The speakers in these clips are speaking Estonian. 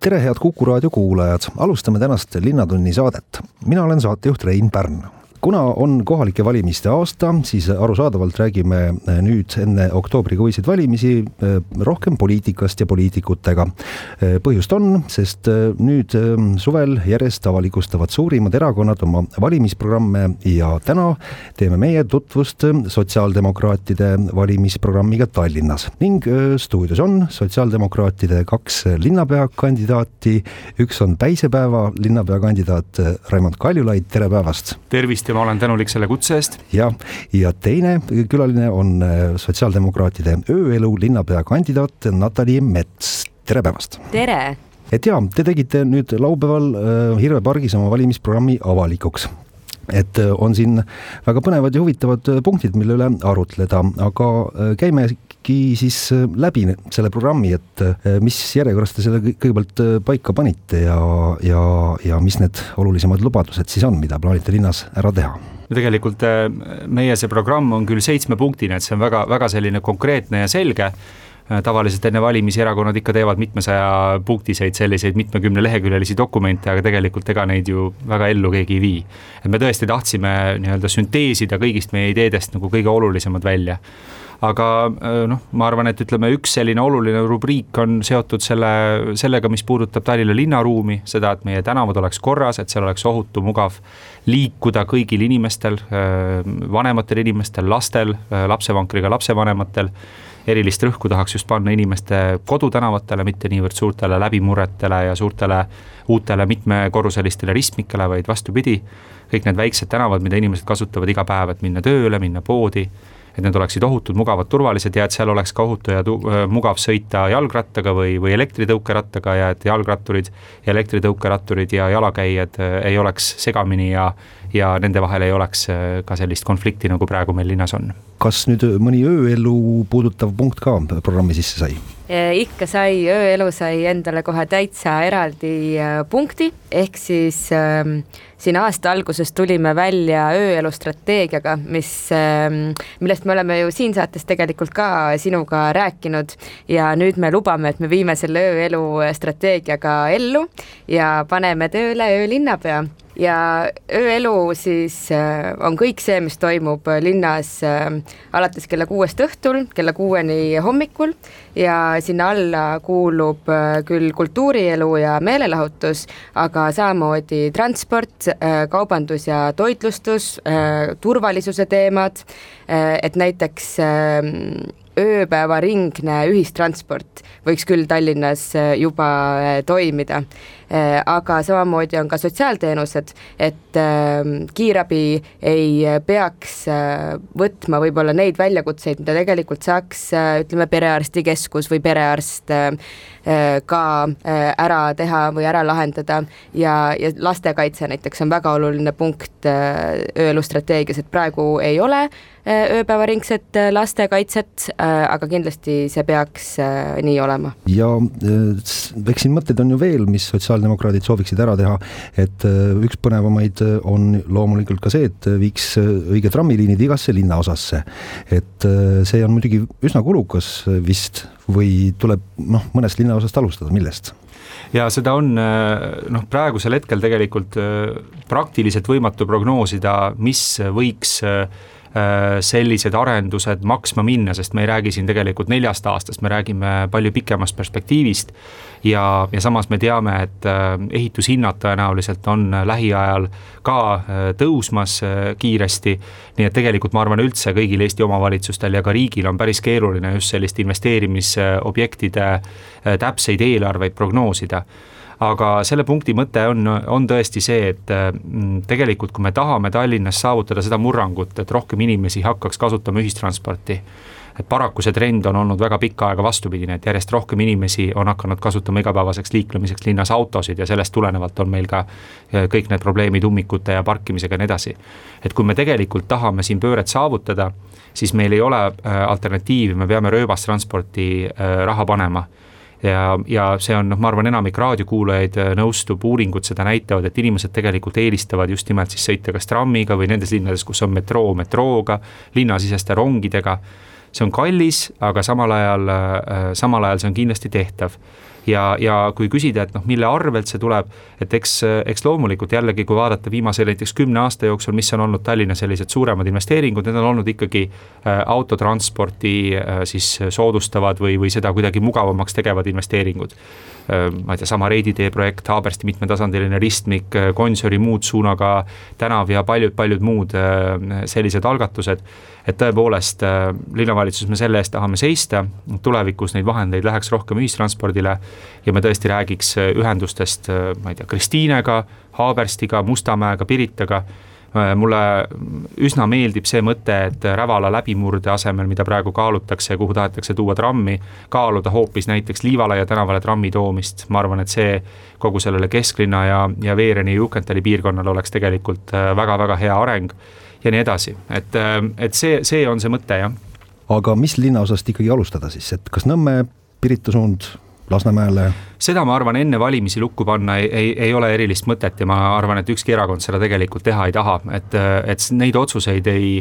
tere, head Kuku raadio kuulajad, alustame tänast Linnatunni saadet. mina olen saatejuht Rein Pärn kuna on kohalike valimiste aasta, siis arusaadavalt räägime eh, nüüd enne oktoobrikuiseid valimisi eh, rohkem poliitikast ja poliitikutega. Eh, põhjust on, sest nüüd suvel järjest avalikustavad suurimad erakonnad oma valimisprogramme ja täna teeme meie tutvust sotsiaaldemokraatide valimisprogrammiga Tallinnas ning stuudios on sotsiaaldemokraatide kaks linnapeakandidaati, üks on Päisepäeva linnapeakandidaat Raimond Kaljulaid, tere päevast! tervist ja ma olen tänulik selle kutse eest. ja, ja teine külaline on äh, sotsiaaldemokraatide ööelu linnapea kandidaat Natali Mets, tere päevast! tere! et jaa, te tegite nüüd laupäeval äh, Hirve pargis oma valimisprogrammi avalikuks et äh, on siin väga põnevad ja huvitavad punktid, mille üle arutleda, aga käimegi siis läbi selle programmi, et mis järjekorras te selle kõigepealt paika panite ja, ja, ja mis need olulisemad lubadused siis on, mida plaanite linnas ära teha? no tegelikult meie see programm on küll seitsmepunktine, et see on väga, väga selline konkreetne ja selge tavaliselt enne valimisi erakonnad ikka teevad mitmesaja punktiseid selliseid mitmekümne leheküljelisi dokumente, aga tegelikult ega neid ju väga ellu keegi ei vii. et me tõesti tahtsime nii-öelda sünteesida kõigist meie ideedest nagu kõige olulisemad välja aga noh, ma arvan, et ütleme, üks selline oluline rubriik on seotud selle, sellega, mis puudutab Tallinna linnaruumi, seda, et meie tänavad oleks korras, et seal oleks ohutu, mugav liikuda kõigil inimestel, vanematel inimestel, lastel, lapsevankriga lapsevanematel erilist rõhku tahaks just panna inimeste kodutänavatele, mitte niivõrd suurtele läbimurretele ja suurtele uutele mitmekorruselistele ristmikele, vaid vastupidi, kõik need väiksed tänavad, mida inimesed kasutavad iga päev, et minna tööle, minna poodi, et need oleksid ohutud, mugavad, turvalised ja et seal oleks ka ohutu ja mugav sõita jalgrattaga või, või elektritõukerattaga ja et jalgratturid ja elektritõukeratturid ja jalakäijad ei oleks segamini ja ja nende vahel ei oleks äh, ka sellist konflikti, nagu praegu meil linnas on. kas nüüd mõni ööelu puudutav punkt ka programmi sisse sai? ikka sai, ööelu sai endale kohe täitsa eraldi äh, punkti, ehk siis äh, siin aasta alguses tulime välja ööelu strateegiaga, mis äh,, millest me oleme ju siin saates tegelikult ka sinuga rääkinud ja nüüd me lubame, et me viime selle ööelu strateegiaga ellu ja paneme tööle öölinnapea ja ööelu siis äh, on kõik see, mis toimub linnas äh, alates kella kuuest õhtul kella kuueni hommikul ja sinna alla kuulub äh, küll kultuurielu ja meelelahutus, aga samamoodi transport, kaubandus ja toitlustus, turvalisuse teemad, et näiteks ööpäevaringne ühistransport võiks küll Tallinnas äh, juba äh, toimida. Äh, aga samamoodi on ka sotsiaalteenused, et ähm, kiirabi ei peaks võtma võib-olla neid väljakutseid, mida tegelikult saaks ütleme, perearstikeskus või perearst ka ära teha või ära lahendada ja, ja lastekaitse näiteks on väga oluline punkt ööelu strateegias, et praegu ei ole ööpäevaringset lastekaitset, aga kindlasti see peaks nii olema. ja eks siin mõtteid on ju veel, mis sotsiaaldemokraadid sooviksid ära teha, et üks põnevamaid on loomulikult ka see, et viiks õige trammiliinid igasse linnaosasse. et see on muidugi üsna kulukas vist või tuleb noh, mõnest linnaosast alustada, millest? ja seda on noh, praegusel hetkel tegelikult praktiliselt võimatu prognoosida, mis võiks sellised arendused maksma minna, sest me ei räägi siin tegelikult neljast aastast, me räägime palju pikemast perspektiivist. ja, ja samas me teame, et ehitushinnad tõenäoliselt on lähiajal ka tõusmas kiiresti. nii et tegelikult ma arvan, üldse kõigil Eesti omavalitsustel ja ka riigil on päris keeruline just sellist investeerimisobjektide täpseid eelarveid prognoosida aga selle punkti mõte on, on tõesti see, et mm, tegelikult, kui me tahame Tallinnas saavutada seda murrangut, et rohkem inimesi hakkaks kasutama ühistransporti et paraku see trend on olnud väga pikka aega vastupidine, et järjest rohkem inimesi on hakanud kasutama igapäevaseks liiklemiseks linnas autosid ja sellest tulenevalt on meil ka eh, kõik need probleemid ummikute ja parkimisega ja nii edasi. et kui me tegelikult tahame siin pööret saavutada, siis meil ei ole eh, alternatiivi, me peame rööbastransporti raha panema ja, ja see on noh, ma arvan, enamik raadiokuulajaid äh, nõustub, uuringud seda näitavad, et inimesed tegelikult eelistavad just nimelt siis sõita kas trammiga või nendes linnades, kus on metroo, metrooga, linnasiseste rongidega. see on kallis, aga samal ajal, äh, samal ajal see on kindlasti tehtav ja, ja kui küsida, et noh, mille arvelt see tuleb, et eks, eks loomulikult jällegi, kui vaadata viimase näiteks kümne aasta jooksul, mis on olnud Tallinna sellised suuremad investeeringud, need on olnud ikkagi äh, autotransporti äh, siis soodustavad või, või seda kuidagi mugavamaks tegevad investeeringud ma ei tea, sama Reidi tee projekt, Haabersti mitmetasandiline ristmik, äh, Gonsiori muutsuunaga tänav ja paljud-paljud muud äh, sellised algatused. et tõepoolest linnavalitsuses me selle eest tahame seista, tulevikus neid vahendeid läheks rohkem ühistranspordile ja me tõesti räägiks ühendustest, ma ei tea, Kristiinega, Haaberstiga, Mustamäega, Piritaga Äh, mulle üsna meeldib see mõte, et Rävala läbimurde asemel, mida praegu kaalutakse kuhu tahetakse tuua trammi, kaaluda hoopis näiteks Liivalaia tänavale trammi toomist. ma arvan, et see kogu sellele kesklinna ja, ja Veereni ja Juhkentali piirkonnale oleks tegelikult väga-väga äh, hea areng ja nii edasi, et, äh, et see, see on see mõte, jah. aga mis linnaosast ikkagi alustada siis, et kas Nõmme, Pirita suund Lasnamäele? seda ma arvan, enne valimisi lukku panna ei, ei, ei ole erilist mõtet ja ma arvan, et ükski erakond seda tegelikult teha ei taha, et, et neid otsuseid ei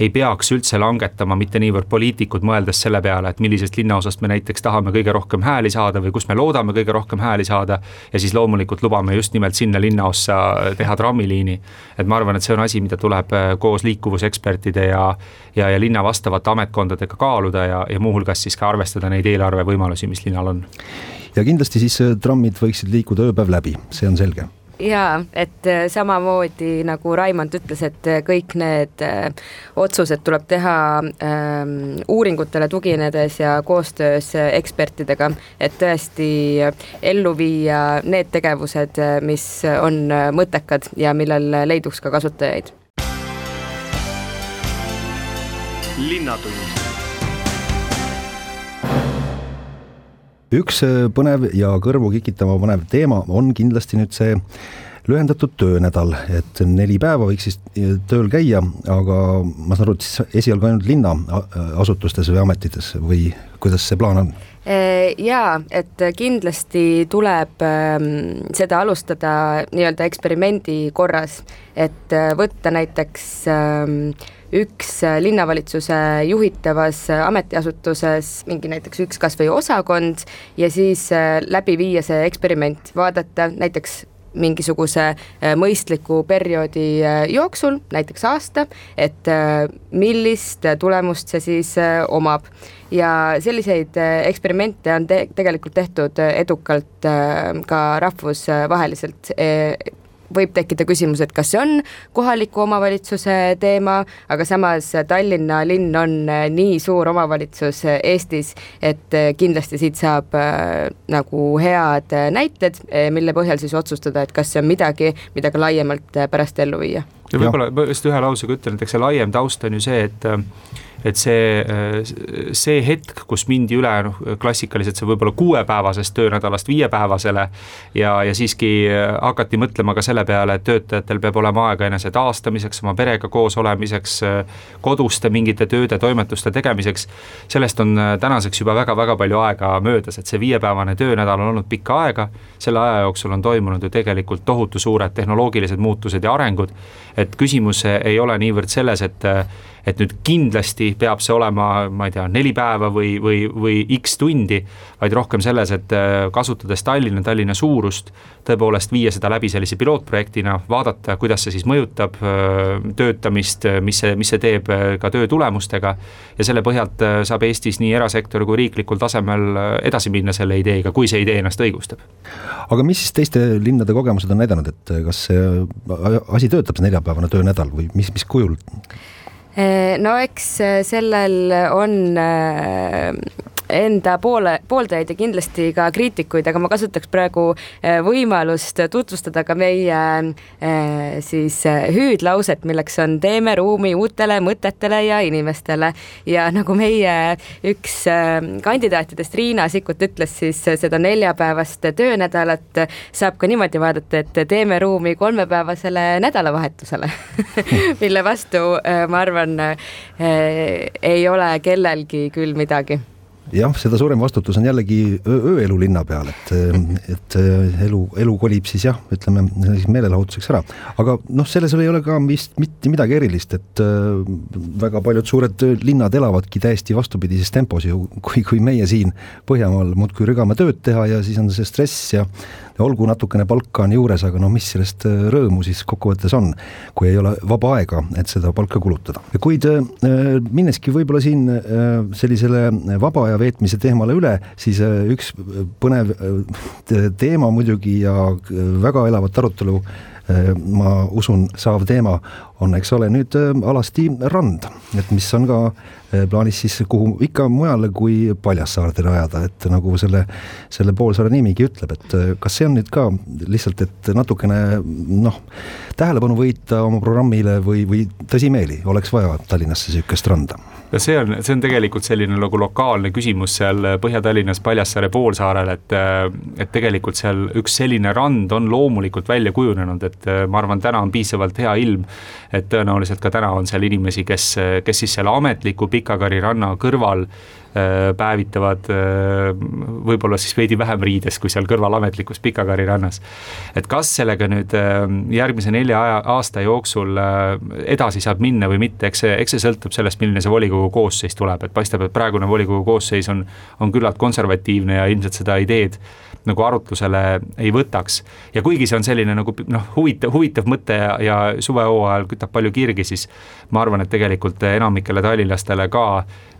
ei peaks üldse langetama mitte niivõrd poliitikud, mõeldes selle peale, et millisest linnaosast me näiteks tahame kõige rohkem hääli saada või kus me loodame kõige rohkem hääli saada. ja siis loomulikult lubame just nimelt sinna linnaossa teha trammiliini. et ma arvan, et see on asi, mida tuleb äh, koos liikuvusekspertide ja, ja, ja linna vastavate ametkondadega kaaluda ja, ja muuhulgas siis ka arvestada neid eelarvevõimalusi, mis linnal on. ja kindlasti siis äh, trammid võiksid liikuda ööpäev läbi, see on selge jaa, et äh, samamoodi nagu Raimond ütles, et äh, kõik need äh, otsused tuleb teha ähm, uuringutele tuginedes ja koostöös ekspertidega, et tõesti ellu viia need tegevused, mis on mõttekad ja millel leiduks ka kasutajaid. linnatund üks äh, põnev ja kõrvu kikitama panev teema on kindlasti nüüd see lühendatud töönädal, et neli päeva võiks siis äh, tööl käia, aga ma saan aru, et siis esialgu ainult linnaasutustes või ametites või kuidas see plaan on? Äh, jaa, et kindlasti tuleb ähm, seda alustada nii-öelda eksperimendi korras, et võtta näiteks ähm, üks äh, linnavalitsuse juhitavas äh, ametiasutuses mingi näiteks üks kasvõi osakond ja siis äh, läbi viia see eksperiment, vaadata näiteks mingisuguse mõistliku perioodi jooksul, näiteks aasta, et millist tulemust see siis omab. ja selliseid eksperimente on te tegelikult tehtud edukalt ka rahvusvaheliselt võib tekkida küsimus, et kas see on kohaliku omavalitsuse teema, aga samas Tallinna linn on äh, nii suur omavalitsus äh, Eestis, et äh, kindlasti siit saab nagu head näited, mille põhjal siis otsustada, et kas see on midagi, mida ka laiemalt pärast ellu viia. ja võib-olla just ühe lausega ütlen, et eks see laiem taust on ju see, et et see, see hetk, kus mindi üle noh, klassikaliselt see võib-olla kuuepäevasest töönädalast viiepäevasele ja, ja siiski hakati mõtlema ka selle peale, et töötajatel peab olema aega enese taastamiseks, oma perega koos olemiseks, koduste mingite tööde, toimetuste tegemiseks. sellest on tänaseks juba väga-väga palju aega möödas, et see viiepäevane töönädal on olnud pikka aega, selle aja jooksul on toimunud ju tegelikult tohutu suured tehnoloogilised muutused ja arengud. et küsimus ei ole niivõrd selles, et et nüüd kindlasti peab see olema, ma ei tea, neli päeva või, või, või X tundi, vaid rohkem selles, et äh, kasutades Tallinna, Tallinna suurust, tõepoolest viia seda läbi sellise pilootprojektina, vaadata, kuidas see siis mõjutab äh, töötamist, mis see, mis see teeb äh, ka töö tulemustega. ja selle põhjalt saab Eestis nii erasektor kui riiklikul tasemel edasi minna selle ideega, kui see idee ennast õigustab. aga mis siis teiste linnade kogemused on näidanud, et kas see asi töötab, see neljapäevane töönädal või mis, mis kujul? No eks sellel on enda poole, pooldajaid ja kindlasti ka kriitikuid, aga ma kasutaks praegu äh, võimalust tutvustada ka meie äh, siis äh, hüüdlauset, milleks on teeme ruumi uutele mõtetele ja inimestele. ja nagu meie üks kandidaatidest, Riina Sikkut ütles, siis seda neljapäevast töönädalat saab ka niimoodi vaadata, et teeme ruumi kolmepäevasele nädalavahetusele mille vastu ma arvan, ei ole kellelgi küll midagi jah, seda suurem vastutus on jällegi ööelu linna peal, et, et elu, elu kolib siis jah, ütleme meelelahutuseks ära. aga noh, selles ei ole ka vist mitte midagi erilist, et äh, väga paljud suured linnad elavadki täiesti vastupidises tempos ju, kui, kui meie siin Põhjamaal muudkui rügame tööd teha ja siis on see stress ja olgu natukene palka on juures, aga noh, mis sellest äh, rõõmu siis kokkuvõttes on, kui ei ole vaba aega, et seda palka kulutada. kuid äh, minneski võib-olla siin äh, sellisele vaba aja veetmise teemale üle, siis üks põnev teema muidugi ja väga elavat arutelu ma usun, saav teema on, eks ole, nüüd alasti rand, et mis on ka Eh, plaanis siis kuhu ikka mujale kui Paljassaarde rajada, et nagu selle, selle poolsaare nimigi ütleb, et eh, kas see on nüüd ka lihtsalt, et natukene noh, tähelepanu võita oma programmile või, või tõsimeeli oleks vaja Tallinnasse niisugust randa? no see on, see on tegelikult selline nagu lokaalne küsimus seal Põhja-Tallinnas Paljassaare poolsaarel, et et tegelikult seal üks selline rand on loomulikult välja kujunenud, et ma arvan, täna on piisavalt hea ilm, et tõenäoliselt ka täna on seal inimesi, kes, kes siis selle ametliku Pikakari ranna kõrval päevitavad äh, võib-olla siis veidi vähem riides, kui seal kõrval ametlikus Pikakari rannas. et kas sellega nüüd äh, järgmise nelja aasta jooksul edasi saab minna või mitte, eks see, eks see sõltub sellest, milline see volikogu koosseis tuleb, et paistab, et praegune volikogu koosseis on, on küllalt konservatiivne ja ilmselt seda ideed nagu arutlusele ei võtaks. ja kuigi see on selline nagu noh, huvitav, huvitav mõte ja, ja suvehooajal kütab palju kirgi, siis ma arvan, et tegelikult enamikele tallinlastele ka Äh,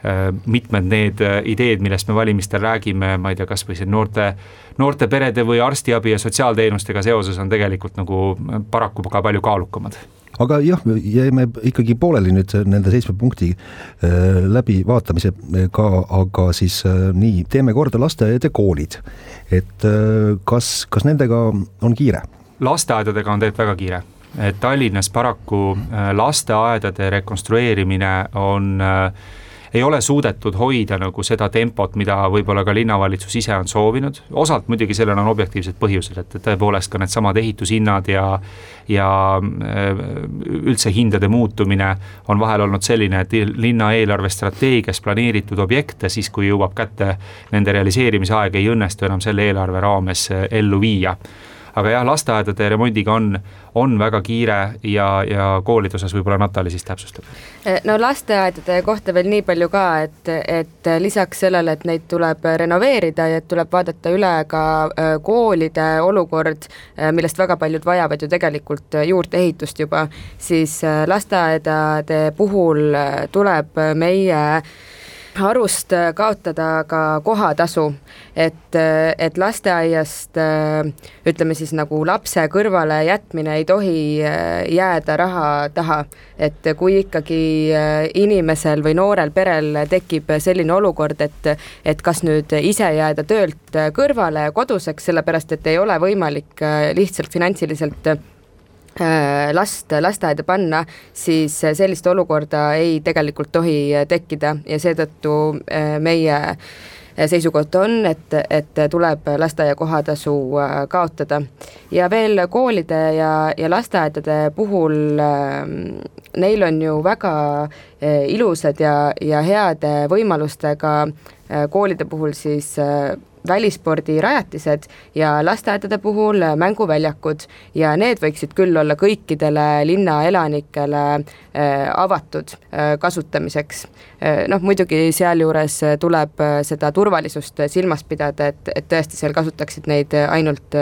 mitmed need äh, ideed, millest me valimistel räägime, ma ei tea, kasvõi siin noorte, noorte perede või arstiabi ja sotsiaalteenustega seoses on tegelikult nagu paraku ka palju kaalukamad aga jah, jäime ikkagi pooleli nüüd nende seitsme punkti äh, läbivaatamisega, aga siis nii, teeme korda lasteaiad ja koolid. et kas, kas nendega on kiire? lasteaedadega on tegelikult väga kiire et Tallinnas paraku lasteaedade rekonstrueerimine on äh, ei ole suudetud hoida nagu seda tempot, mida võib-olla ka linnavalitsus ise on soovinud. osalt muidugi sellel on objektiivsed põhjused, et tõepoolest ka needsamad ehitushinnad ja, ja äh, üldse hindade muutumine on vahel olnud selline, et linna eelarvestrateegias planeeritud objekte siis, kui jõuab kätte nende realiseerimise aeg, ei õnnestu enam selle eelarve raames äh, ellu viia aga jah, lasteaedade remondiga on, on väga kiire ja, ja koolide osas võib-olla Natali siis täpsustab. Eh, no lasteaedade kohta veel nii palju ka, et, et lisaks sellele, et neid tuleb renoveerida ja tuleb vaadata üle ka eh, koolide olukord, eh, millest väga paljud vajavad ju tegelikult juurdeehitust juba, siis lasteaedade puhul tuleb meie arust äh, kaotada ka kohatasu, et, äh, et lasteaiast äh, ütleme siis nagu lapse kõrvale jätmine ei tohi jääda raha taha. et kui ikkagi inimesel või noorel perel tekib selline olukord, et, et kas nüüd ise jääda töölt kõrvale koduseks, sellepärast et ei ole võimalik lihtsalt finantsiliselt last lasteaeda panna, siis sellist olukorda ei tegelikult tohi tekkida ja seetõttu äh, meie seisukoht on, et, et tuleb lasteaia kohatasu äh, kaotada. ja veel koolide ja, ja lasteaedade puhul neil on ju väga ilusad ja, ja heade võimalustega koolide puhul siis välispordirajatised ja lasteaedade puhul mänguväljakud ja need võiksid küll olla kõikidele linna elanikele äh, avatud äh, kasutamiseks. Äh, noh, muidugi sealjuures tuleb seda turvalisust silmas pidada, et, et tõesti seal kasutaksid neid ainult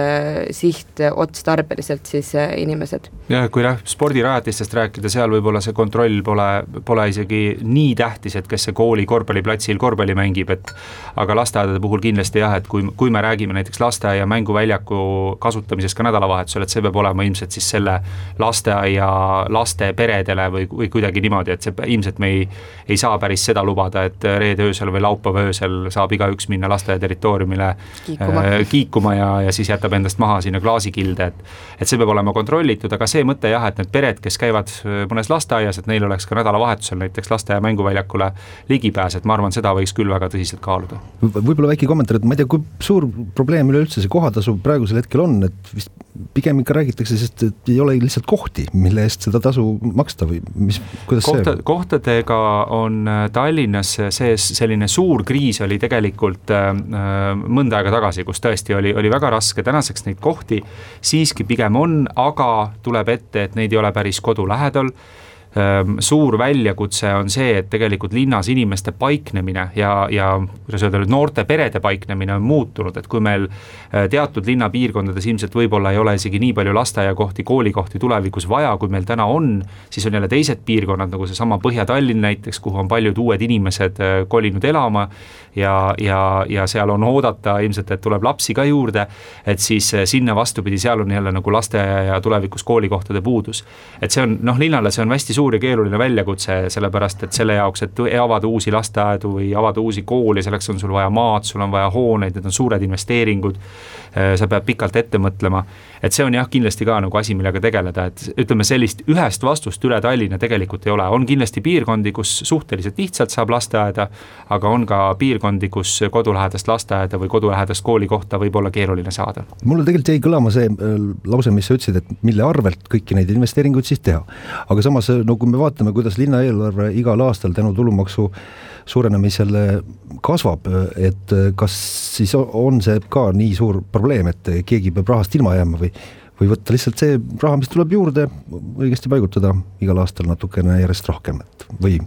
sihtotstarbeliselt siis inimesed. jah, kui jah, spordirajatistest rääkida, seal võib-olla see kontroll pole, pole isegi nii tähtis, et kes see kooli korvpalliplatsil korvpalli mängib, et aga lasteaedade puhul kindlasti jah, jah, et kui, kui me räägime näiteks lasteaia mänguväljaku kasutamisest ka nädalavahetusel, et see peab olema ilmselt siis selle lasteaia laste peredele või, või kuidagi niimoodi, et see ilmselt me ei, ei saa päris seda lubada, et reede öösel või laupäeva öösel saab igaüks minna lasteaia territooriumile kiikuma, äh, kiikuma ja, ja siis jätab endast maha sinna klaasikilde, et et see peab olema kontrollitud, aga see mõte jah, et need pered, kes käivad äh, mõnes lasteaias, et neil oleks ka nädalavahetusel näiteks lasteaia mänguväljakule ligipääs, et ma arvan, seda võiks küll väga tõsiselt kaaluda. võib-olla väike kommentaar, et ma ei tea, tea, kui suur probleem üleüldse see kohatasu praegusel hetkel on, et vist pigem ikka räägitakse, sest et ei ole lihtsalt kohti, mille eest seda tasu maksta või mis, kuidas Kohta, see? kohtadega on äh, Tallinnas sees selline suur kriis oli tegelikult äh, äh, mõnda aega tagasi, kus tõesti oli, oli väga raske, tänaseks neid kohti siiski pigem on, aga tuleb ette, et neid ei ole päris kodu lähedal suur väljakutse on see, et tegelikult linnas inimeste paiknemine ja, ja kuidas öelda nüüd noorte perede paiknemine on muutunud, et kui meil eh, teatud linnapiirkondades ilmselt võib-olla ei ole isegi nii palju lasteaiakohti, koolikohti tulevikus vaja, kui meil täna on, siis on jälle teised piirkonnad, nagu seesama Põhja-Tallinn näiteks, kuhu on paljud uued inimesed eh, kolinud elama ja, ja, ja seal on oodata ilmselt, et tuleb lapsi ka juurde, et siis eh, sinna vastupidi, seal on jälle nagu lasteaia ja tulevikus koolikohtade puudus. et see on noh, linnale see on hästi suur ja keeruline väljakutse, sellepärast et selle jaoks, et avada uusi lasteaedu või avada uusi koole, selleks on sul vaja maad, sul on vaja hooneid, need on suured investeeringud. Äh, sa pead pikalt ette mõtlema, et see on jah, kindlasti ka nagu asi, millega tegeleda, et ütleme, sellist ühest vastust üle Tallinna tegelikult ei ole, on kindlasti piirkondi, kus suhteliselt lihtsalt saab lasteaeda. aga on ka piirkondi, kus kodulähedast lasteaeda või kodulähedast koolikohta võib olla keeruline saada. mulle tegelikult jäi kõlama see äh, lause, mis sa ütlesid, et mille arvelt kõiki neid investeeringuid siis teha. aga samas no kui me vaatame, kuidas linna eelarve igal aastal tänu tulumaksu suurenemisele kasvab, et kas siis on see ka nii suur probleem, et keegi peab rahast ilma jääma või või võtta lihtsalt see raha, mis tuleb juurde, õigesti paigutada igal aastal natukene järjest rohkem, et või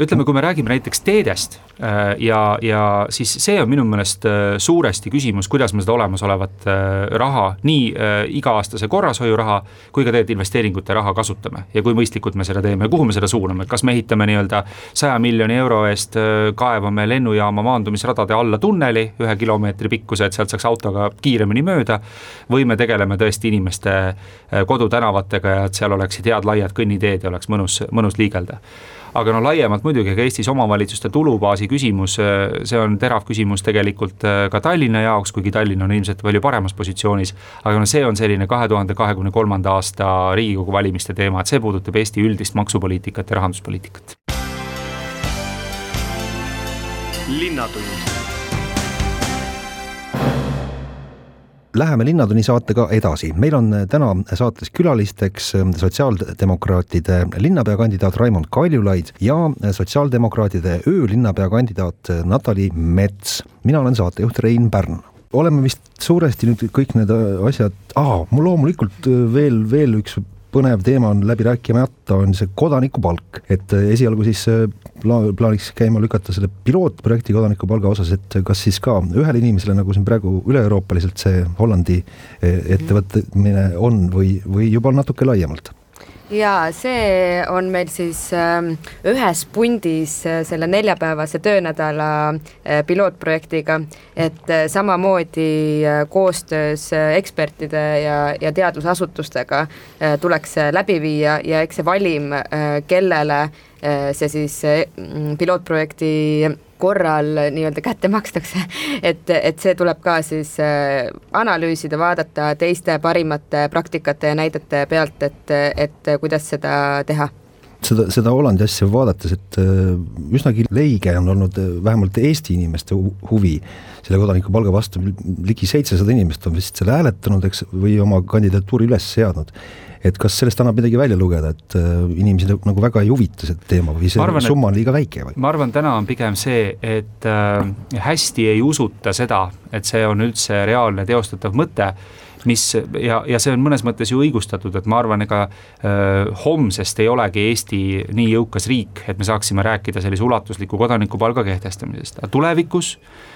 ütleme, kui me räägime näiteks teedest äh, ja, ja siis see on minu meelest äh, suuresti küsimus, kuidas me seda olemasolevat äh, raha, nii iga-aastase korrashoiuraha kui ka tegelikult investeeringute raha kasutame. Ja kui mõistlikult me seda teeme ja kuhu me seda suuname, kas me ehitame nii-öelda saja miljoni euro eest, kaevame lennujaama maandumisradade alla tunneli ühe kilomeetri pikkuse, et sealt saaks autoga kiiremini mööda. või me tegeleme tõesti inimeste kodutänavatega ja et seal oleksid head laiad kõnniteed ja oleks mõnus, mõnus liigelda aga no laiemalt muidugi ka Eestis omavalitsuste tulubaasi küsimus, äh, see on terav küsimus tegelikult äh, ka Tallinna jaoks, kuigi Tallinn on ilmselt palju paremas positsioonis. aga no see on selline kahe tuhande kahekümne kolmanda aasta Riigikogu valimiste teema, et see puudutab Eesti üldist maksupoliitikat ja rahanduspoliitikat. linnatund Läheme Linnatunni saatega edasi, meil on täna saates külalisteks sotsiaaldemokraatide linnapeakandidaat Raimond Kaljulaid ja sotsiaaldemokraatide öölinnapea kandidaat Natali Mets. mina olen saatejuht Rein Pärn oleme vist suuresti nüüd kõik need asjad ah,, mul loomulikult veel, veel üks põnev teema on läbi rääkimata, on see kodanikupalk, et äh, esialgu siis äh, pla-, plaaniks käima lükata selle pilootprojekti kodanikupalga osas, et kas siis ka ühele inimesele, nagu siin praegu üle-euroopaliselt see Hollandi äh, ettevõtmine on või, või juba natuke laiemalt ja see on meil siis äh, ühes pundis äh, selle neljapäevase töönädala äh, pilootprojektiga, et äh, samamoodi koostöös ekspertide ja, ja teadusasutustega tuleks äh, läbi viia ja eks see valim kellele see siis äh, pilootprojekti korral nii-öelda kätte makstakse. et, et see tuleb ka siis äh, analüüsida, vaadata teiste parimate praktikate ja näidete pealt, et, et kuidas seda teha. Seda, seda Hollandi asja vaadates, et äh, üsnagi leige on olnud äh, vähemalt Eesti inimeste huvi. Selle kodanikupalga vastu, ligi seitsesada inimest on vist selle hääletanud, eks, või oma kandidatuuri üles seadnud et kas sellest annab midagi välja lugeda, et inimesi nagu väga ei huvita see teema või see arvan, summa on liiga väike või? ma arvan, täna on pigem see, et äh, hästi ei usuta seda, et see on üldse reaalne teostatav mõte mis ja, ja see on mõnes mõttes ju õigustatud, et ma arvan, ega äh, homsest ei olegi Eesti nii jõukas riik, et me saaksime rääkida sellise ulatusliku kodanikupalga kehtestamisest, aga tulevikus äh,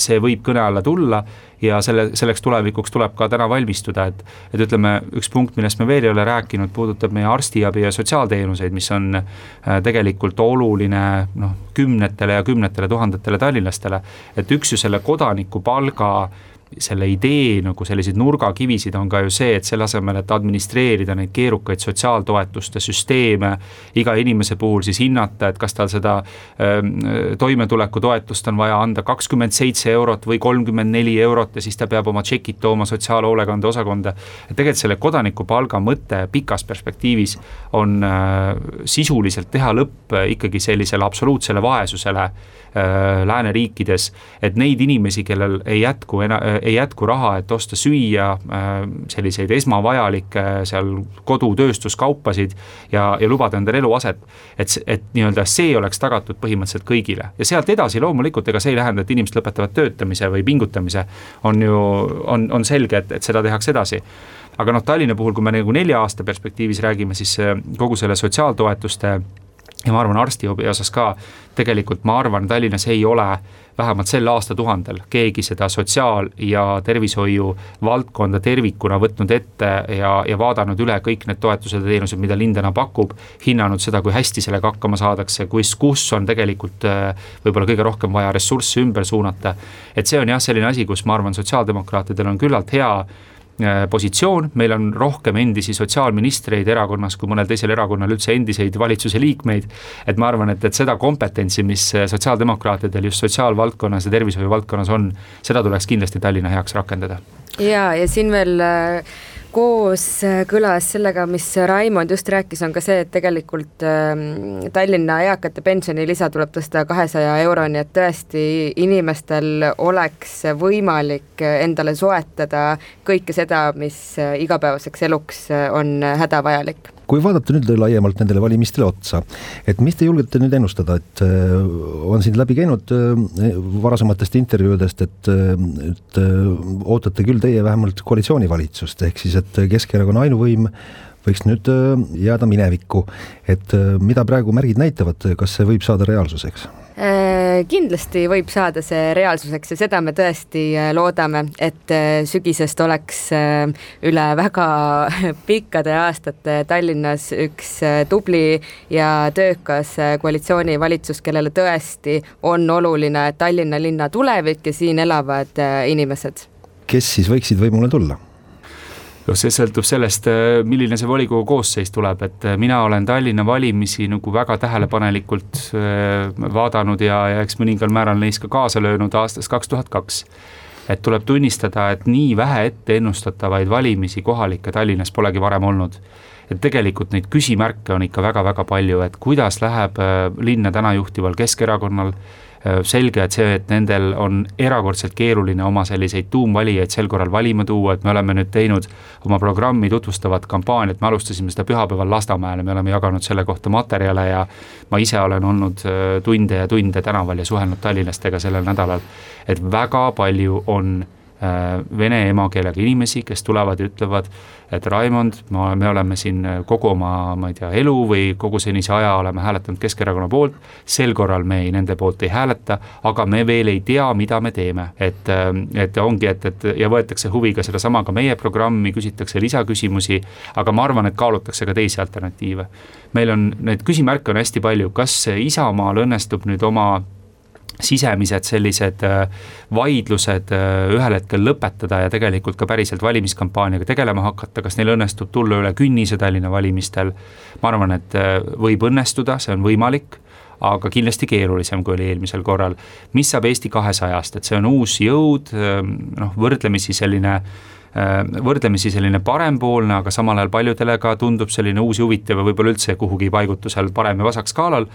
see võib kõne alla tulla ja selle, selleks tulevikuks tuleb ka täna valmistuda, et et ütleme, üks punkt, millest me veel ei ole rääkinud, puudutab meie arstiabi ja sotsiaalteenuseid, mis on äh, tegelikult oluline noh, kümnetele ja kümnetele tuhandetele tallinlastele. et üks ju selle kodanikupalga äh, selle idee nagu selliseid nurgakivisid on ka ju see, et selle asemel, et administreerida neid keerukaid sotsiaaltoetuste süsteeme, iga inimese puhul siis hinnata, et kas tal seda ähm, toimetulekutoetust on vaja anda kakskümmend seitse eurot või kolmkümmend neli eurot ja siis ta peab oma tšekid tooma sotsiaalhoolekande osakonda. et tegelikult selle kodanikupalga mõte pikas perspektiivis on äh, sisuliselt teha lõpp ikkagi sellisele absoluutsele vaesusele äh, lääneriikides, et neid inimesi, kellel ei jätku ena-, ei jätku raha, et osta süüa, äh, selliseid esmavajalikke seal kodutööstuskaupasid ja, ja lubada endale eluaset. et, et nii-öelda see oleks tagatud põhimõtteliselt kõigile ja sealt edasi loomulikult, ega see ei tähenda, et inimesed lõpetavad töötamise või pingutamise. on ju, on, on selge, et, et seda tehakse edasi aga noh, Tallinna puhul, kui me nagu nelja aasta perspektiivis räägime, siis kogu selle sotsiaaltoetuste ja ma arvan, arstiabi osas ka tegelikult ma arvan, Tallinnas ei ole vähemalt sel aastatuhandel keegi seda sotsiaal- ja tervishoiu valdkonda tervikuna võtnud ette ja, ja vaadanud üle kõik need toetused ja teenused, mida linn täna pakub. hinnanud seda, kui hästi sellega hakkama saadakse, kus, kus on tegelikult äh, võib-olla kõige rohkem vaja ressursse ümber suunata. et see on jah, selline asi, kus ma arvan, sotsiaaldemokraatidel on küllalt hea positsioon, meil on rohkem endisi sotsiaalministreid erakonnas kui mõnel teisel erakonnal üldse endiseid valitsuse liikmeid. et ma arvan, et, et seda kompetentsi, mis sotsiaaldemokraatidel just sotsiaalvaldkonnas ja tervishoiu valdkonnas on, seda tuleks kindlasti Tallinna heaks rakendada. ja, ja siin veel äh kooskõlas äh, sellega, mis Raimond just rääkis, on ka see, et tegelikult ähm, Tallinna eakate pensionilisa tuleb tõsta kahesaja euroni, et tõesti inimestel oleks võimalik endale soetada kõike seda, mis äh, igapäevaseks eluks äh, on hädavajalik kui vaadata nüüd laiemalt nendele valimistele otsa, et mis te julgete nüüd ennustada, et äh, on siin läbi käinud äh, varasematest intervjuudest, et, äh, et ootate küll teie vähemalt koalitsioonivalitsust, ehk siis et Keskerakonna ainuvõim võiks nüüd jääda minevikku, et mida praegu märgid näitavad, kas see võib saada reaalsuseks? Äh, kindlasti võib saada see reaalsuseks ja seda me tõesti äh, loodame, et äh, sügisest oleks üle väga pikkade aastate Tallinnas üks tubli ja töökas koalitsioonivalitsus, kellele tõesti on oluline Tallinna linna tulevik ja siin elavad inimesed. kes siis võiksid võimule tulla? Noh, see sõltub sellest, äh, milline see volikogu koosseis tuleb, et äh, mina olen Tallinna valimisi nagu väga tähelepanelikult äh, vaadanud ja, ja eks mõningal määral neis ka kaasa löönud aastast kaks tuhat kaks et tuleb tunnistada, et nii vähe ette ennustatavaid valimisi kohalikke Tallinnas polegi varem olnud. et tegelikult neid küsimärke on ikka väga-väga palju, et kuidas läheb linna täna juhtival Keskerakonnal selge, et see, et nendel on erakordselt keeruline oma selliseid tuumvalijaid sel korral valima tuua, et me oleme nüüd teinud oma programmi tutvustavat kampaaniat, me alustasime seda pühapäeval Lasnamäel ja me oleme jaganud selle kohta materjale ja ma ise olen olnud äh, tunde ja tunde tänaval ja suhelnud tallinlastega sellel nädalal, et väga palju on Äh, vene emakeelega inimesi, kes tulevad ja ütlevad, et Raimond, me oleme siin kogu oma, ma ei tea, elu või kogu senise aja oleme hääletanud Keskerakonna poolt, sel korral me ei, nende poolt ei hääleta, aga me veel ei tea, mida me teeme, et, äh, et ongi, et, et ja võetakse huviga sedasama ka meie programmi, küsitakse lisaküsimusi, aga ma arvan, et kaalutakse ka teisi alternatiive. meil on, neid küsimärke on hästi palju, kas Isamaal õnnestub nüüd oma sisemised sellised äh, vaidlused äh, ühel hetkel lõpetada ja tegelikult ka päriselt valimiskampaaniaga tegelema hakata, kas neil õnnestub tulla üle künnise Tallinna valimistel. ma arvan, et äh, võib õnnestuda, see on võimalik aga kindlasti keerulisem, kui oli eelmisel korral. mis saab Eesti kahesajast, et see on uus jõud, noh, võrdlemisi selline võrdlemisi selline parempoolne, aga samal ajal paljudele ka tundub selline uus ja huvitav ja võib-olla üldse kuhugi paigutusel parem ja vasak skaalal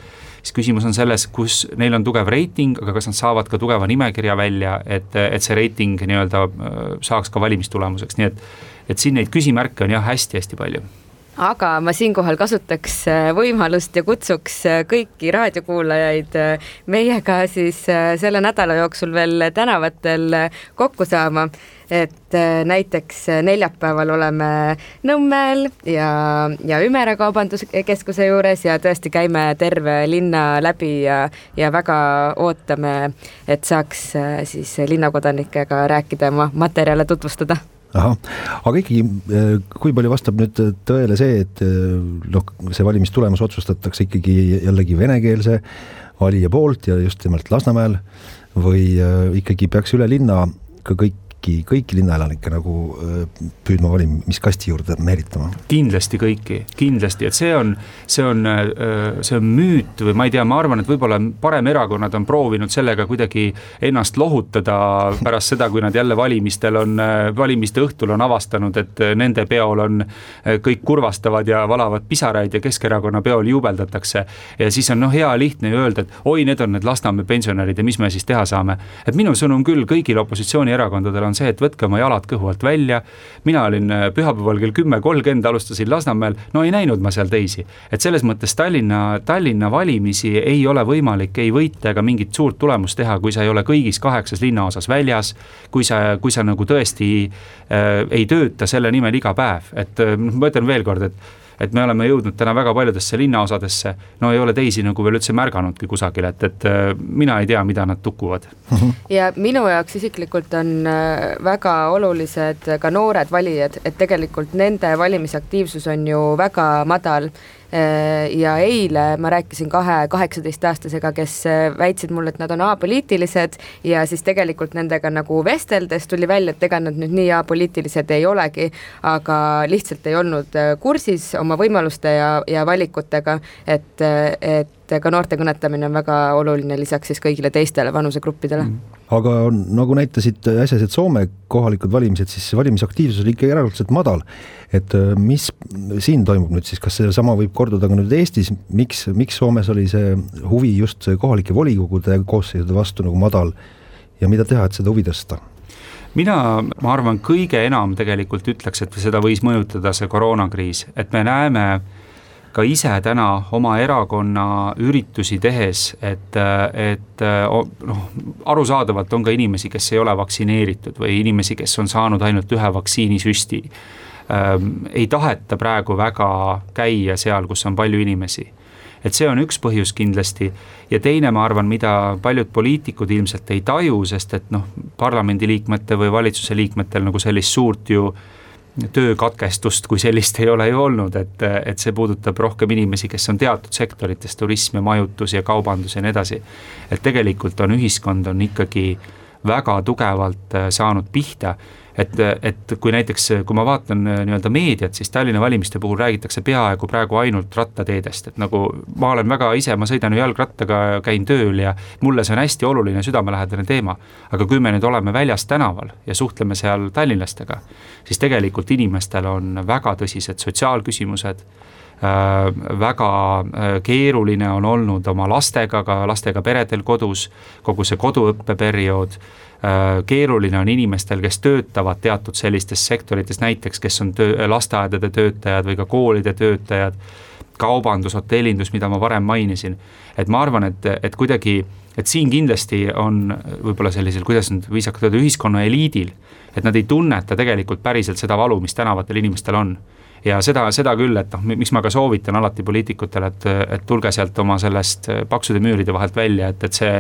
siis küsimus on selles, kus neil on tugev reiting, aga kas nad saavad ka tugeva nimekirja välja, et, et see reiting nii-öelda äh, saaks ka valimistulemuseks, nii et et siin neid küsimärke on jah hästi-hästi palju aga ma siinkohal kasutaks äh, võimalust ja kutsuks äh, kõiki raadiokuulajaid äh, meiega siis selle nädala jooksul veel tänavatel kokku saama. Et näiteks neljapäeval oleme Nõmmel ja, ja Ümera Kaubanduskeskuse juures ja tõesti käime terve linna läbi ja, ja väga ootame, et saaks siis linnakodanikega rääkida, oma materjale tutvustada. Ahah, aga ikkagi, äh, kui palju vastab nüüd tõele see, et äh, noh, see valimistulemus otsustatakse ikkagi jällegi venekeelse valija poolt ja just nimelt Lasnamäel või äh, ikkagi peaks üle linna ka kõik kõiki, kõiki linnaelanikke nagu püüdma valimiskasti juurde meelitama? kindlasti kõiki, kindlasti, et see on, see on, see on müüt või ma ei tea, ma arvan, et võib-olla paremerakonnad on proovinud sellega kuidagi ennast lohutada pärast seda, kui nad jälle valimistel on, valimiste õhtul on avastanud, et nende peol on kõik kurvastavad ja valavad pisaraid ja Keskerakonna peol juubeldatakse. ja siis on noh, hea lihtne ju öelda, et oi, need on need Lasnamäe pensionärid ja mis me siis teha saame. et minu sõnum küll kõigile opositsioonierakondadele on on see, et võtke oma jalad kõhu alt välja. mina olin äh, pühapäeval kell kümme kolmkümmend, alustasin Lasnamäel, no ei näinud ma seal teisi. et selles mõttes Tallinna, Tallinna valimisi ei ole võimalik ei võita ega mingit suurt tulemust teha, kui sa ei ole kõigis kaheksas linnaosas väljas. kui sa, kui sa nagu tõesti äh, ei tööta selle nimel iga päev, et äh, ma ütlen veel kord, et et me oleme jõudnud täna väga paljudesse linnaosadesse, no ei ole teisi nagu veel üldse märganudki kusagil, et, et äh, mina ei tea, mida nad tukuvad. ja minu jaoks isiklikult on äh, väga olulised ka noored valijad, et tegelikult nende valimisaktiivsus on ju väga madal ja eile ma rääkisin kahe kaheksateistaastasega, kes äh, väitsid mulle, et nad on apoliitilised ja siis tegelikult nendega nagu vesteldes tuli välja, et ega nad nüüd nii apoliitilised ei olegi, aga lihtsalt ei olnud äh, kursis oma võimaluste ja, ja valikutega, et, et et ka noorte kõnetamine on väga oluline lisaks siis kõigile teistele vanusegruppidele mm. aga nagu näitasid äsjased Soome kohalikud valimised, siis valimisaktiivsus oli ikka erakordselt madal. et äh, mis siin toimub nüüd siis, kas seesama võib korduda ka nüüd Eestis, miks, miks Soomes oli see huvi just kohalike volikogude koosseisude vastu nagu madal ja mida teha, et seda huvi tõsta? mina, ma arvan, kõige enam tegelikult ütleks, et seda võis mõjutada see koroonakriis, et me näeme ka ise täna oma erakonna üritusi tehes, et, et noh, arusaadavalt on ka inimesi, kes ei ole vaktsineeritud või inimesi, kes on saanud ainult ühe vaktsiinisüsti ähm,. ei taheta praegu väga käia seal, kus on palju inimesi et see on üks põhjus kindlasti ja teine, ma arvan, mida paljud poliitikud ilmselt ei taju, sest et noh, parlamendiliikmete või valitsuse liikmetel nagu sellist suurt ju äh, töökatkestust kui sellist ei ole ju olnud, et, et see puudutab rohkem inimesi, kes on teatud sektorites, turism ja majutus ja kaubandus ja nii edasi. et tegelikult on ühiskond on ikkagi väga tugevalt äh, saanud pihta et, et kui näiteks, kui ma vaatan äh, nii-öelda meediat, siis Tallinna valimiste puhul räägitakse peaaegu praegu ainult rattateedest, et nagu ma olen väga ise, ma sõidan ju jalgrattaga, käin tööl ja mulle see on hästi oluline, südamelähedane teema. aga kui me nüüd oleme väljas tänaval ja suhtleme seal tallinlastega, siis tegelikult inimestel on väga tõsised sotsiaalküsimused väga äh, keeruline on olnud oma lastega, ka lastega peredel kodus, kogu see koduõppeperiood. Äh, keeruline on inimestel, kes töötavad teatud sellistes sektorites, näiteks kes on töö, lasteaedade töötajad või ka koolide töötajad, kaubandus, hotellindus, mida ma varem mainisin. et ma arvan, et, et kuidagi, et siin kindlasti on võib-olla sellisel, kuidas nüüd viisakalt öelda, ühiskonna eliidil, et nad ei tunneta tegelikult päriselt seda valu, mis tänavatel inimestel on ja seda, seda küll, et noh, miks ma ka soovitan alati poliitikutele, et, et tulge sealt oma sellest paksude müüride vahelt välja, et, et see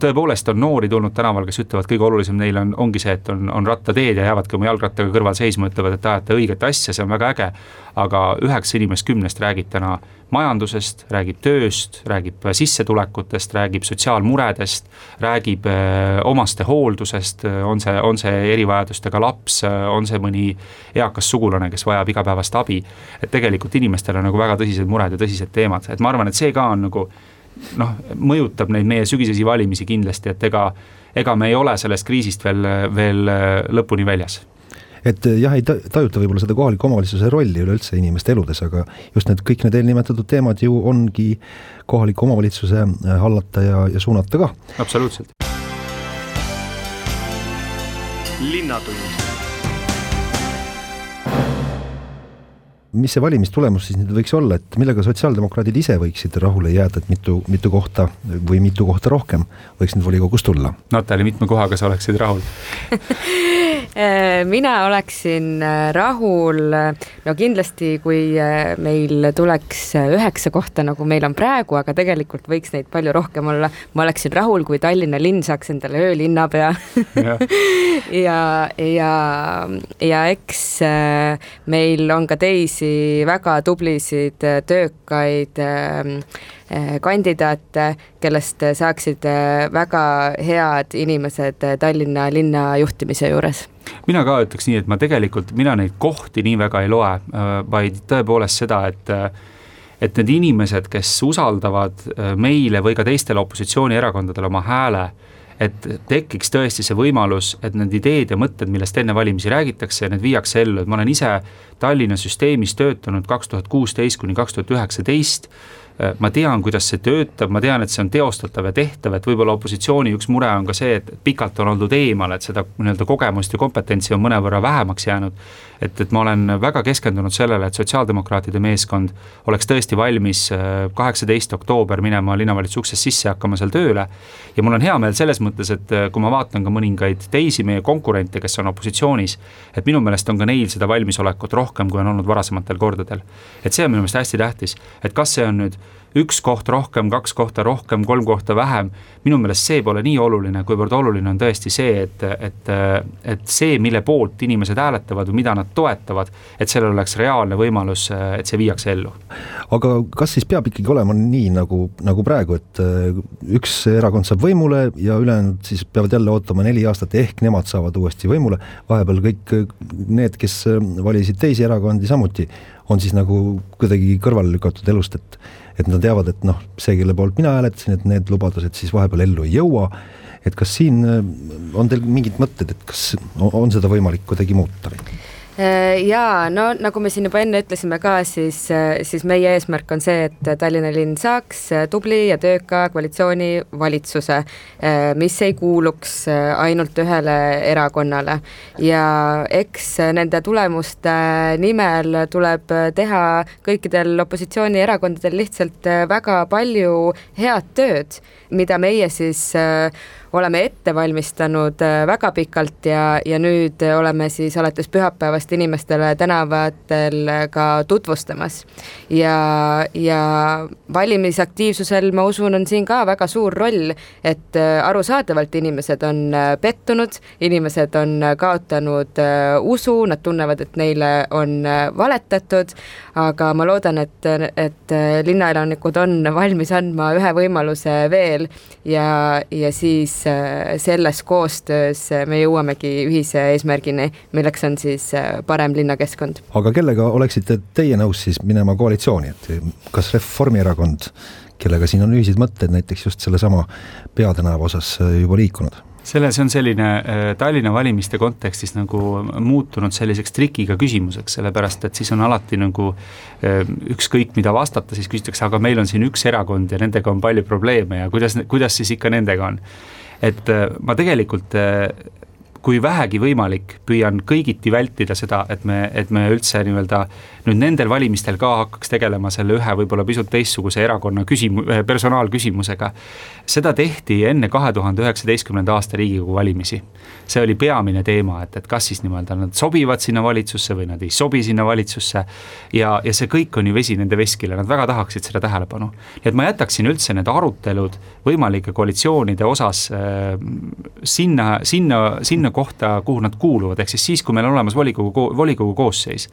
tõepoolest on noori tulnud tänaval, kes ütlevad, kõige olulisem neile on, ongi see, et on, on rattateed ja jäävadki oma jalgrattaga kõrval seisma, ütlevad, et te ajate õiget asja, see on väga äge. aga üheksa inimest kümnest räägib täna majandusest, räägib tööst, räägib sissetulekutest, räägib sotsiaalmuredest, räägib äh, omastehooldusest, on see, on see erivajadustega laps, on see mõni eakas sugulane, kes vajab igapäevast abi. et tegelikult inimestel on nagu väga tõsised mured ja tõsised teemad, et ma arvan, et see ka on nagu noh, mõjutab neid meie sügisesi valimisi kindlasti, et ega, ega me ei ole sellest kriisist veel, veel äh, lõpuni väljas et äh, jah, ei tajuta võib-olla seda kohaliku omavalitsuse rolli üleüldse inimeste eludes, aga just need kõik need eelnimetatud teemad ju ongi kohaliku omavalitsuse äh, hallata ja, ja suunata ka. absoluutselt. linnatund mis see valimistulemus siis nüüd võiks olla, et millega sotsiaaldemokraadid ise võiksid rahule jääda, et mitu, mitu kohta või mitu kohta rohkem võiks nüüd volikogus tulla? Natali, mitme kohaga sa oleksid rahul mina oleksin äh, rahul, no kindlasti, kui äh, meil tuleks üheksa kohta, nagu meil on praegu, aga tegelikult võiks neid palju rohkem olla. ma oleksin rahul, kui Tallinna linn saaks endale öölinnapea ja, ja, ja, ja eks äh, meil on ka teisi väga tublisid, töökaid kandidaate, kellest saaksid väga head inimesed Tallinna linna juhtimise juures. Mina ka ütleks nii, et ma tegelikult, mina neid kohti nii väga ei loe, äh, vaid tõepoolest seda, et äh, et need inimesed, kes usaldavad äh, meile või ka teistele opositsioonierakondadele oma hääle, et tekiks tõesti see võimalus, et need ideed ja mõtted, millest enne valimisi räägitakse, need viiakse ellu, et ma olen ise Tallinna süsteemis töötanud kaks tuhat kuusteist kuni kaks tuhat üheksateist ma tean, kuidas see töötab, ma tean, et see on teostatav ja tehtav, et võib-olla opositsiooni üks mure on ka see, et pikalt on oldud eemal, et seda nii-öelda kogemust ja kompetentsi on mõnevõrra vähemaks jäänud. et, et ma olen väga keskendunud sellele, et sotsiaaldemokraatide meeskond oleks tõesti valmis äh, kaheksateist oktoober minema linnavalitsuse uksest sisse ja hakkama seal tööle. ja mul on hea meel selles mõttes, et äh, kui ma vaatan ka mõningaid teisi meie konkurente, kes on opositsioonis, et minu meelest on ka neil seda valmisolekut rohkem, kui on olnud varasematel kordadel. et see on minu meelest hästi tähtis, et kas see on nüüd üks koht rohkem, kaks kohta rohkem, kolm kohta vähem. minu meelest see pole nii oluline, kuivõrd oluline on tõesti see, et, et, et see, mille poolt inimesed hääletavad või mida nad toetavad, et sellel oleks reaalne võimalus, et see viiakse ellu. aga kas siis peab ikkagi olema nii nagu, nagu praegu, et äh, üks erakond saab võimule ja ülejäänud siis peavad jälle ootama neli aastat, ehk nemad saavad uuesti võimule, vahepeal kõik need, kes valisid teisi erakondi samuti, on siis nagu kuidagi kõrvale lükatud elust, et et nad teavad, et noh, see, kelle poolt mina hääletasin, et need lubadused siis vahepeal ellu ei jõua. et kas siin äh, on teil mingid mõtted, et kas on seda võimalik kuidagi muuta või? Äh, jaa, no nagu me siin juba enne ütlesime ka, siis, äh, siis meie eesmärk on see, et Tallinna linn saaks äh, tubli ja tööka koalitsioonivalitsuse, mis ei kuuluks ainult ühele erakonnale. ja eks nende tulemuste nimel tuleb teha kõikidel opositsioonierakondadel lihtsalt väga palju head tööd, mida meie siis oleme ette valmistanud äh, väga pikalt ja, ja nüüd oleme siis alates pühapäevast inimestele tänavatel ka tutvustamas. ja, ja valimisaktiivsusel, ma usun, on siin ka väga suur roll, et äh, arusaadavalt inimesed on äh, pettunud, inimesed on kaotanud usu, nad tunnevad, et neile on valetatud, aga ma loodan, et, et linnaelanikud on valmis andma ühe võimaluse veel ja, ja siis Äh, selles koostöös äh, me jõuamegi ühise eesmärgini, milleks on siis äh, parem linnakeskkond. aga kellega oleksite teie nõus siis minema koalitsiooni, et kas Reformierakond, kellega siin on ühised mõtted näiteks just sellesama peatänava osas juba liikunud? selle, see on selline Tallinna valimiste kontekstis nagu muutunud selliseks trikiga küsimuseks, sellepärast et siis on alati nagu ükskõik, mida vastata, siis küsitakse, aga meil on siin üks erakond ja nendega on palju probleeme ja kuidas, kuidas siis ikka nendega on et äh, ma tegelikult äh, kui vähegi võimalik, püüan kõigiti vältida seda, et me, et me üldse nii-öelda nüüd nendel valimistel ka hakkaks tegelema selle ühe võib-olla pisut teistsuguse erakonna küsimu-, äh, personaalküsimusega. seda tehti enne kahe tuhande üheksateistkümnenda aasta Riigikogu valimisi. see oli peamine teema, et, et kas siis nii-öelda nad sobivad sinna valitsusse või nad ei sobi sinna valitsusse. ja, ja see kõik on ju vesi nende veskile, nad väga tahaksid seda tähelepanu. nii et ma jätaksin üldse need arutelud võimalike koalitsioonide osas äh, sinna, sinna, sinna kohta, kuhu nad kuuluvad, ehk siis siis, kui meil on olemas volikogu, volikogu koosseis.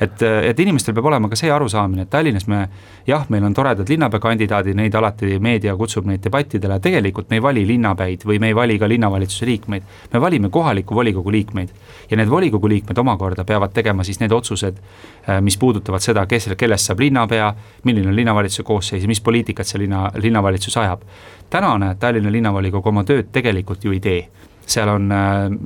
et, et inimestel peab olema ka see arusaamine, et Tallinnas me jah, meil on toredad linnapeakandidaadid, neid alati meedia kutsub neid debattidele, tegelikult me ei vali linnapäid või me ei vali ka linnavalitsuse liikmeid. me valime kohaliku volikogu liikmeid ja need volikogu liikmed omakorda peavad tegema siis need otsused, äh, mis puudutavad seda, kes, kellest saab linnapea, milline on linnavalitsuse koosseis ja mis poliitikat see linna, linnavalitsus ajab. tänane Tallinna linnavolikogu oma tööd tegelikult ju ei tee seal on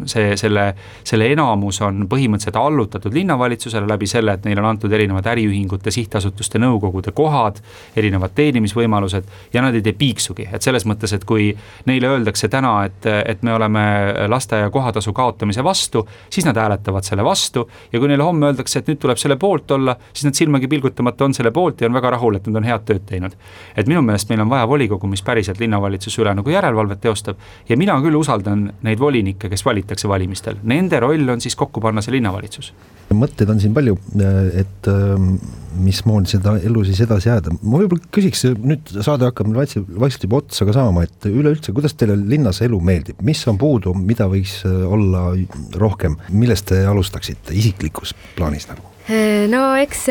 see, selle, selle enamus on põhimõtteliselt allutatud linnavalitsusele läbi selle, et neile on antud erinevad äriühingute, sihtasutuste, nõukogude kohad, erinevad teenimisvõimalused ja nad ei tee piiksugi, et selles mõttes, et kui neile öeldakse täna, et, et me oleme lasteaia kohatasu kaotamise vastu, siis nad hääletavad selle vastu ja kui neile homme öeldakse, et nüüd tuleb selle poolt olla, siis nad silmagi pilgutamata on selle poolt ja on väga rahul, et nad on head tööd teinud. et minu meelest meil on vaja volikogu, mis päriselt linnavalitsuse üle nagu järelevalvet teostab ja mina küll usaldan neid volinikke, kes valitakse valimistel, nende roll on siis kokku panna see linnavalitsus. Mõtteid on siin palju, et ähm, mismoodi seda elu siis edasi jääda, ma võib-olla küsiks, nüüd saade hakkab vaikselt, vaikselt juba otsa ka saama, et üleüldse, kuidas teile linnas elu meeldib, mis on puudu, mida võiks äh, olla rohkem, millest te alustaksite isiklikus plaanis nagu? no eks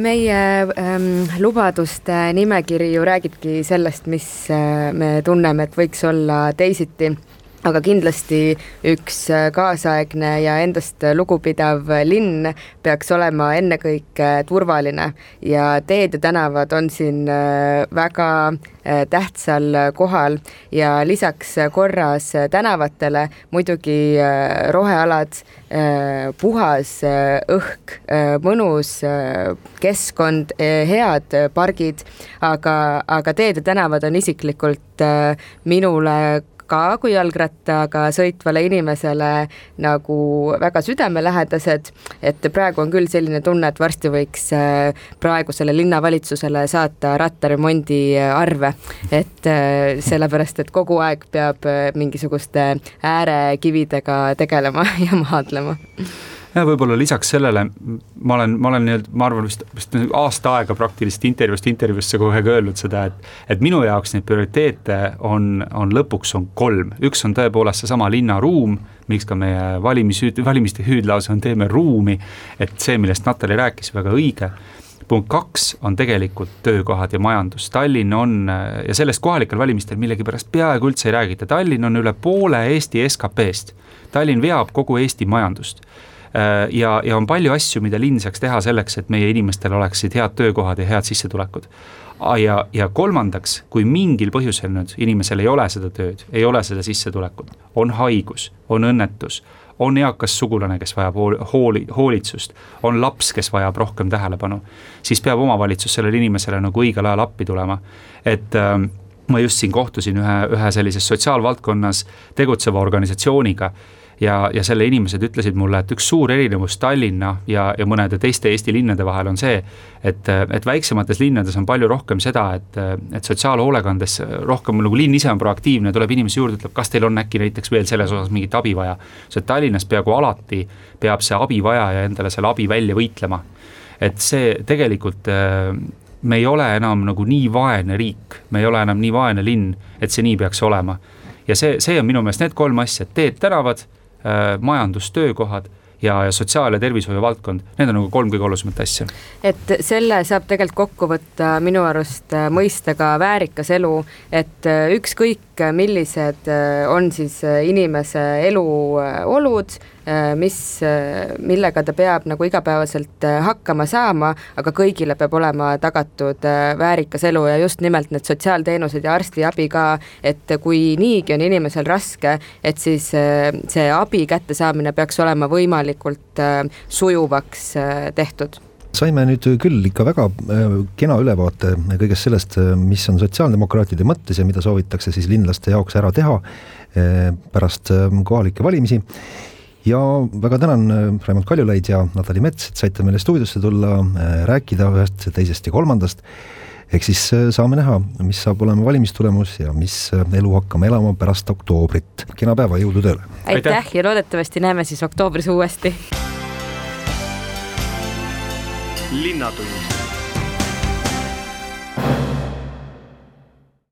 meie ähm, lubaduste nimekiri ju räägibki sellest, mis äh, me tunneme, et võiks olla teisiti aga kindlasti üks äh, kaasaegne ja endast lugupidav linn peaks olema ennekõike turvaline. Ja teed ja tänavad on siin äh, väga äh, tähtsal kohal. Ja lisaks korras tänavatele muidugi rohealad, puhas õhk, mõnus keskkond, head pargid, aga, aga teed ja tänavad on isiklikult minule ka kui jalgrattaga sõitvale inimesele nagu väga südamelähedased, et praegu on küll selline tunne, et varsti võiks äh, praegusele linnavalitsusele saata rattaremondi äh, arve, et äh, sellepärast, et kogu aeg peab mingisuguste äärekividega tegelema ja maadlema ja võib-olla lisaks sellele ma olen, ma olen nii-öelda, ma arvan vist, vist aasta aega praktiliselt intervjuust intervjuusse kogu aeg öelnud seda, et. et minu jaoks neid prioriteete on, on lõpuks on kolm, üks on tõepoolest seesama linnaruum miks ka meie valimis, valimiste hüüdlause on teeme ruumi, et see, millest Natali rääkis, väga õige punkt kaks on tegelikult töökohad ja majandus, Tallinn on ja sellest kohalikel valimistel millegipärast peaaegu üldse ei räägita, Tallinn on üle poole Eesti SKP-st. Tallinn veab kogu Eesti majandust ja, ja on palju asju, mida linn saaks teha selleks, et meie inimestel oleksid head töökohad ja head sissetulekud. ja, ja kolmandaks, kui mingil põhjusel nüüd inimesel ei ole seda tööd, ei ole seda sissetulekut, on haigus, on õnnetus, on eakas sugulane, kes vajab hooli, hoolitsust, on laps, kes vajab rohkem tähelepanu, siis peab omavalitsus sellele inimesele nagu õigel ajal appi tulema, et ähm, ma just siin kohtusin ühe, ühe sellises sotsiaalvaldkonnas tegutseva organisatsiooniga ja, ja selle inimesed ütlesid mulle, et üks suur erinevus Tallinna ja, ja mõnede teiste Eesti linnade vahel on see, et, et väiksemates linnades on palju rohkem seda, et, et sotsiaalhoolekandes rohkem nagu linn ise on proaktiivne, tuleb inimesi juurde, ütleb, kas teil on äkki näiteks veel selles osas mingit abi vaja. sest Tallinnas peaaegu alati peab see abivajaja endale selle abi välja võitlema. et see tegelikult me ei ole enam nagu nii vaene riik, me ei ole enam nii vaene linn, et see nii peaks olema. ja see, see on minu meelest need kolm asja, teed, tänavad Äh, majandus, töökohad ja, ja sotsiaal- ja tervishoiu valdkond, need on nagu kolm kõige olulisemat asja. et selle saab tegelikult kokku võtta minu arust äh, mõistega väärikas elu, et äh, ükskõik, millised on siis inimese eluolud Äh, mis, äh, millega ta peab nagu igapäevaselt äh, hakkama saama, aga kõigile peab olema tagatud väärikas elu ja just nimelt need sotsiaalteenused ja arstiabi ka, et kui niigi on inimesel raske, et siis see abi kättesaamine peaks olema võimalikult sujuvaks tehtud saime nüüd küll ikka väga kena ülevaate kõigest sellest, mis on sotsiaaldemokraatide mõttes ja mida soovitakse siis linlaste jaoks ära teha pärast kohalikke valimisi ja väga tänan äh, Raimond Kaljulaid ja Natali Mets, et saite meile stuudiosse tulla, äh, rääkida ühest, teisest ja kolmandast. ehk siis äh, saame näha, mis saab olema valimistulemus ja mis elu hakkame elama pärast oktoobrit. kena päeva, jõudu tööle! aitäh ja loodetavasti näeme siis oktoobris uuesti. Linnatund